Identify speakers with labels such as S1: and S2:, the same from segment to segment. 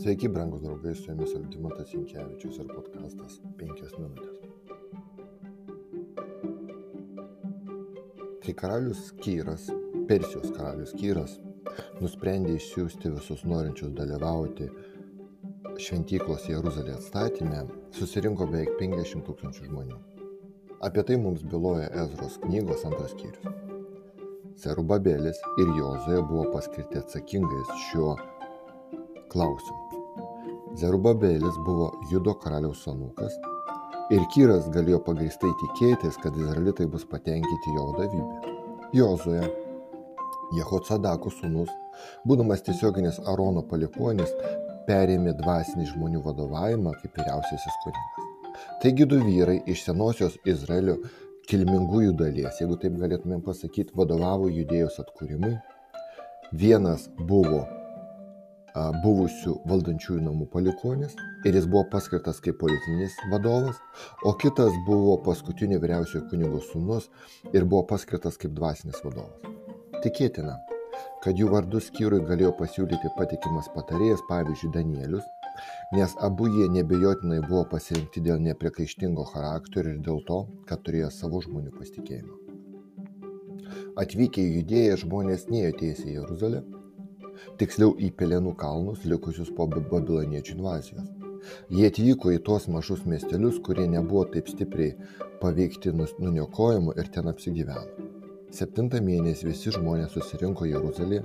S1: Sveiki, brangus draugai, su jumis Algymantas Inkevičius ir podkastas 5 minutės. Kai karalius Kyras, Persijos karalius Kyras, nusprendė išsiųsti visus norinčius dalyvauti šventyklos Jeruzalė atstatymė, susirinko beveik 50 tūkstančių žmonių. Apie tai mums byloja Ezros knygos antras skyrius. Serubabėlis ir Jozoje buvo paskirti atsakingais šiuo klausimu. Zerubabėlis buvo Judo karaliaus anūkas ir Kyras galėjo pagristai tikėtis, kad izraelitai bus patenkinti jo vadovybė. Jozoje, Jehotsadako sūnus, būdamas tiesioginis Arono palikonis, perėmė dvasinį žmonių vadovavimą kaip vyriausiasis kunigas. Taigi du vyrai iš senosios Izraelio kilmingųjų dalies, jeigu taip galėtumėm pasakyti, vadovavo judėjos atkūrimui. Vienas buvo buvusių valdančiųjų namų palikonis ir jis buvo paskirtas kaip politinis vadovas, o kitas buvo paskutinio vyriausiojo kunigo sūnus ir buvo paskirtas kaip dvasinis vadovas. Tikėtina, kad jų vardus skyrui galėjo pasiūlyti patikimas patarėjas, pavyzdžiui, Danielius, nes abu jie nebejotinai buvo pasirinkti dėl nepriekaištingo charakterio ir dėl to, kad turėjo savo žmonių pasitikėjimą. Atvykę į judėją žmonės neėjo tiesiai į Jeruzalę, tiksliau į Pelenų kalnus likusius po babiloniečių invazijos. Jie atvyko į tuos mažus miestelius, kurie nebuvo taip stipriai paveikti nuniokojimų ir ten apsigyveno. Septintą mėnesį visi žmonės susirinko Jeruzalėje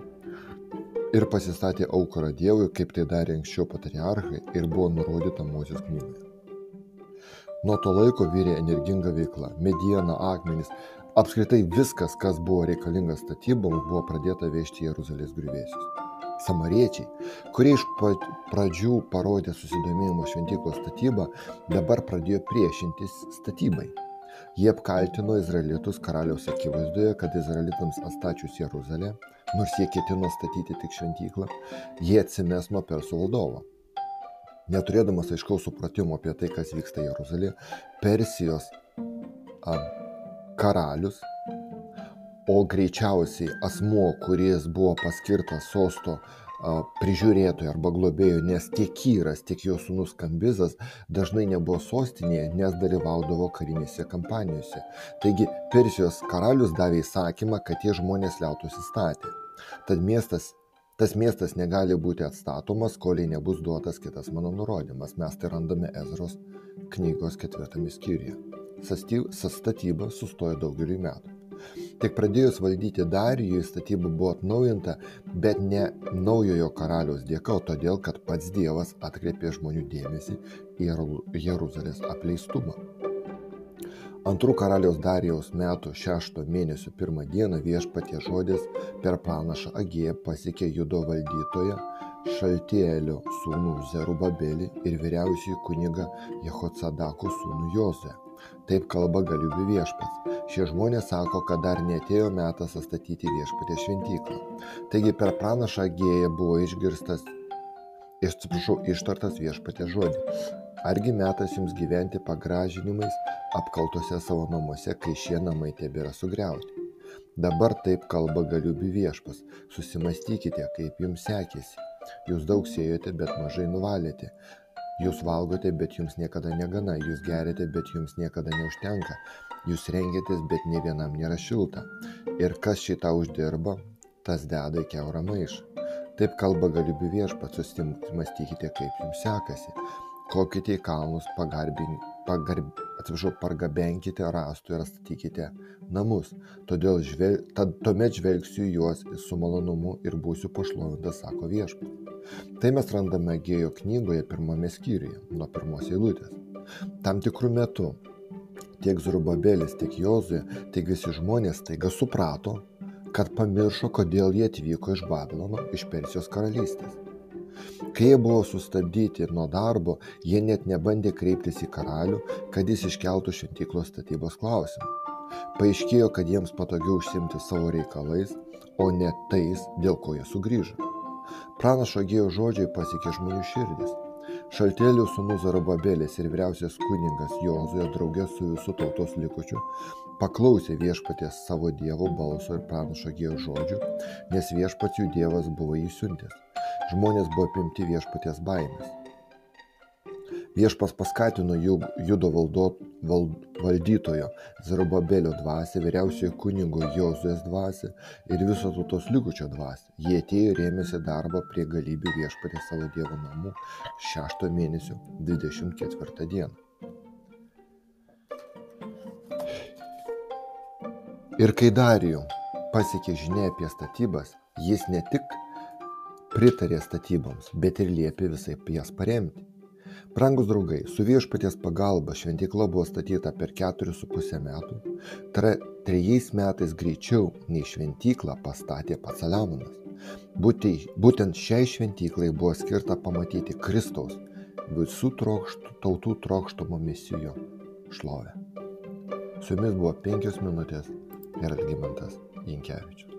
S1: ir pasistatė aukurą Dievui, kaip tai darė anksčiau patriarchai ir buvo nurodyta Mozės knygoje. Nuo to laiko vyrė energinga veikla - mediena, akmenys, apskritai viskas, kas buvo reikalinga statyboms, buvo pradėta vežti Jeruzalės griuvėsius. Samariečiai, kurie iš pradžių parodė susidomėjimo šventyklos statybą, dabar pradėjo priešintis statybai. Jie apkaltino izraelitus karaliaus akivaizdoje, kad izraelitams atstačius Jeruzalę, nors jie ketino statyti tik šventyklą, jie atsimes nuo persų valdovo. Neturėdamas aiškaus supratimo apie tai, kas vyksta Jeruzalėje, Persijos a, karalius o greičiausiai asmuo, kuris buvo paskirtas sosto prižiūrėtojo arba globėjo, nes tiek Kyras, tiek jo sūnus Kambizas dažnai nebuvo sostinėje, nes dalyvaudavo karinėse kampanijose. Taigi Persijos karalius davė įsakymą, kad tie žmonės liautųsi statę. Tad miestas Tas miestas negali būti atstatomas, kol nebus duotas kitas mano nurodymas. Mes tai randame Ezros knygos ketvirtame skyriuje. Sastatyba sustojo daugelį metų. Tik pradėjus valdyti Darijui statyba buvo atnaujinta, bet ne naujojo karaliaus dėka, o todėl, kad pats Dievas atkreipė žmonių dėmesį į Jeruzalės apleistumą. Antrų karaliaus Darijaus metų šešto mėnesio pirmą dieną viešpatie žodis per pranašą Agėją pasiekė judo valdytoją Šaltielio sūnų Zerubabelį ir vyriausiųjų kunigą Jehotsadako sūnų Jozę. Taip kalba galiubių viešpats. Šie žmonės sako, kad dar netėjo metas atstatyti viešpatė šventyklą. Taigi per pranašą gėją buvo išgirstas, atsiprašau, ištartas viešpatė žodį. Argi metas jums gyventi pagražinimais apkaltose savo namuose, kai šie namai tebėra sugriauti? Dabar taip kalba galiubių viešpas. Susimastykite, kaip jums sekėsi. Jūs daug sėjote, bet mažai nuvalėte. Jūs valgote, bet jums niekada negana, jūs geriate, bet jums niekada neužtenka, jūs rengėtės, bet ne vienam nėra šilta. Ir kas šitą uždirba, tas deda į keurą maišą. Taip kalba galiubių viešpats, susimastykite, kaip jums sekasi. Kopkite į kalnus, pagarbink, pagarb, atsiprašau, pargabenkite rastų ir statykite namus. Todėl žvel, tad, tuomet žvelgsiu juos su malonumu ir būsiu pašlovintas, sako viešpats. Tai mes randame Gėjo knygoje pirmame skyriuje, nuo pirmos eilutės. Tam tikrų metų tiek Zrubabelis, tiek Jozue, tiek visi žmonės taiga suprato, kad pamiršo, kodėl jie atvyko iš Babilono, iš Persijos karalystės. Kai jie buvo sustabdyti nuo darbo, jie net nebandė kreiptis į karalių, kad jis iškeltų šventyklos statybos klausimą. Paaiškėjo, kad jiems patogiau užsimti savo reikalais, o ne tais, dėl ko jie sugrįžo. Pranašo Gėjo žodžiai pasiekė žmonių širdis. Šaltėlių sūnus Zarababėlis ir vyriausias kuningas Jozoje draugė su visų tautos likučiu paklausė viešpatės savo dievo balso ir pranašo Gėjo žodžių, nes viešpats jų dievas buvo įsiuntęs. Žmonės buvo apimti viešpaties baimės. Viešpas paskatino judo valdo, val, valdytojo Zerubabelio dvasę, vyriausiojo kunigo Jozuės dvasę ir viso tautos likučio dvasę. Jie atėjo ir ėmėsi darbo prie galybių viešpatė savo Dievo namų šešto mėnesio 24 dieną. Ir kai Darijų pasiekė žinia apie statybas, jis ne tik pritarė statyboms, bet ir liepė visai jas paremti. Prangus draugai, su viešpaties pagalba šventykla buvo statyta per 4,5 metų, tra, trejais metais greičiau nei šventyklą pastatė pats Saliamonas. Būtent šiai šventyklai buvo skirta pamatyti Kristaus visų trokštų, tautų trokštumo misijo šlovę. Su jumis buvo penkios minutės ir Algymantas Jinkevičius.